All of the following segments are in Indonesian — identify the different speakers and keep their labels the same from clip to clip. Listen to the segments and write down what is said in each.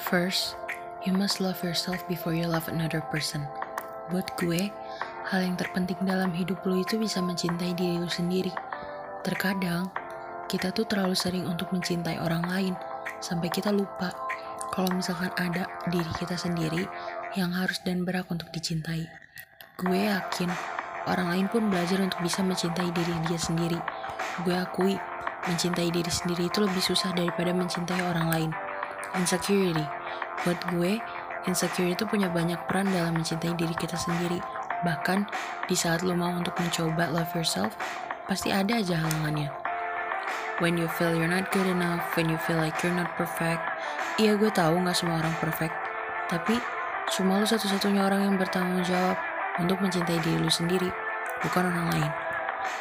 Speaker 1: First, you must love yourself before you love another person. Buat gue, hal yang terpenting dalam hidup lu itu bisa mencintai diri lu sendiri. Terkadang, kita tuh terlalu sering untuk mencintai orang lain, sampai kita lupa kalau misalkan ada diri kita sendiri yang harus dan berhak untuk dicintai. Gue yakin, orang lain pun belajar untuk bisa mencintai diri dia sendiri. Gue akui, mencintai diri sendiri itu lebih susah daripada mencintai orang lain. Insecurity. Buat gue, insecurity itu punya banyak peran dalam mencintai diri kita sendiri. Bahkan, di saat lo mau untuk mencoba love yourself, pasti ada aja halangannya. When you feel you're not good enough, when you feel like you're not perfect. Iya gue tahu nggak semua orang perfect, tapi cuma lo satu-satunya orang yang bertanggung jawab untuk mencintai diri lu sendiri, bukan orang lain.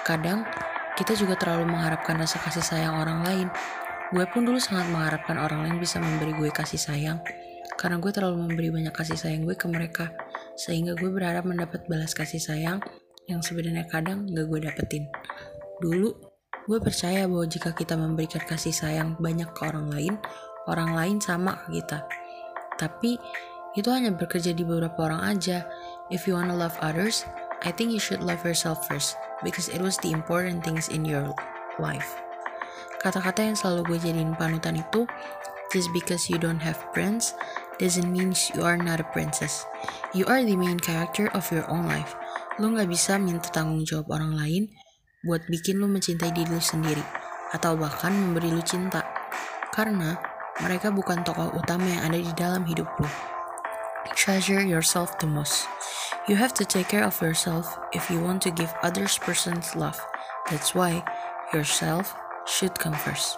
Speaker 1: Kadang, kita juga terlalu mengharapkan rasa kasih sayang orang lain, Gue pun dulu sangat mengharapkan orang lain bisa memberi gue kasih sayang, karena gue terlalu memberi banyak kasih sayang gue ke mereka, sehingga gue berharap mendapat balas kasih sayang yang sebenarnya kadang gak gue dapetin. Dulu, gue percaya bahwa jika kita memberikan kasih sayang banyak ke orang lain, orang lain sama ke kita. Tapi, itu hanya bekerja di beberapa orang aja. If you wanna love others, I think you should love yourself first, because it was the important things in your life. Kata-kata yang selalu gue jadiin panutan itu, just because you don't have prince, doesn't mean you are not a princess. You are the main character of your own life. Lo gak bisa minta tanggung jawab orang lain buat bikin lo mencintai diri lo sendiri, atau bahkan memberi lo cinta. Karena mereka bukan tokoh utama yang ada di dalam hidup lo. Treasure yourself the most. You have to take care of yourself if you want to give others persons love. That's why yourself should come first.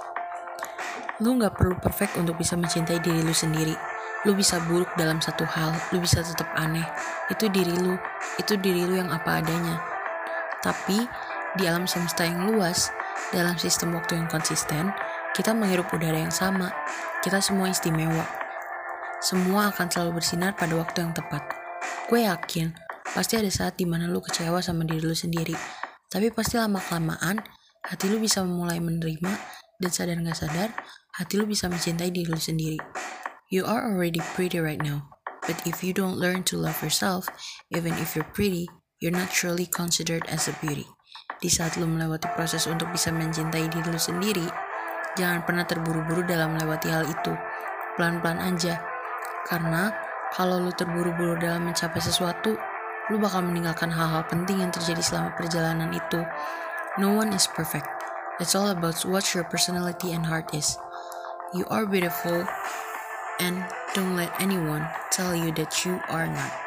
Speaker 1: Lu gak perlu perfect untuk bisa mencintai diri lu sendiri. Lu bisa buruk dalam satu hal, lu bisa tetap aneh. Itu diri lu, itu diri lu yang apa adanya. Tapi, di alam semesta yang luas, dalam sistem waktu yang konsisten, kita menghirup udara yang sama. Kita semua istimewa. Semua akan selalu bersinar pada waktu yang tepat. Gue yakin, pasti ada saat di mana lu kecewa sama diri lu sendiri. Tapi pasti lama-kelamaan, hati lu bisa mulai menerima dan sadar nggak sadar, hati lu bisa mencintai diri lu sendiri. You are already pretty right now, but if you don't learn to love yourself, even if you're pretty, you're not surely considered as a beauty. Di saat lu melewati proses untuk bisa mencintai diri lu sendiri, jangan pernah terburu-buru dalam melewati hal itu. Pelan-pelan aja. Karena kalau lu terburu-buru dalam mencapai sesuatu, lu bakal meninggalkan hal-hal penting yang terjadi selama perjalanan itu. No one is perfect. It's all about what your personality and heart is. You are beautiful, and don't let anyone tell you that you are not.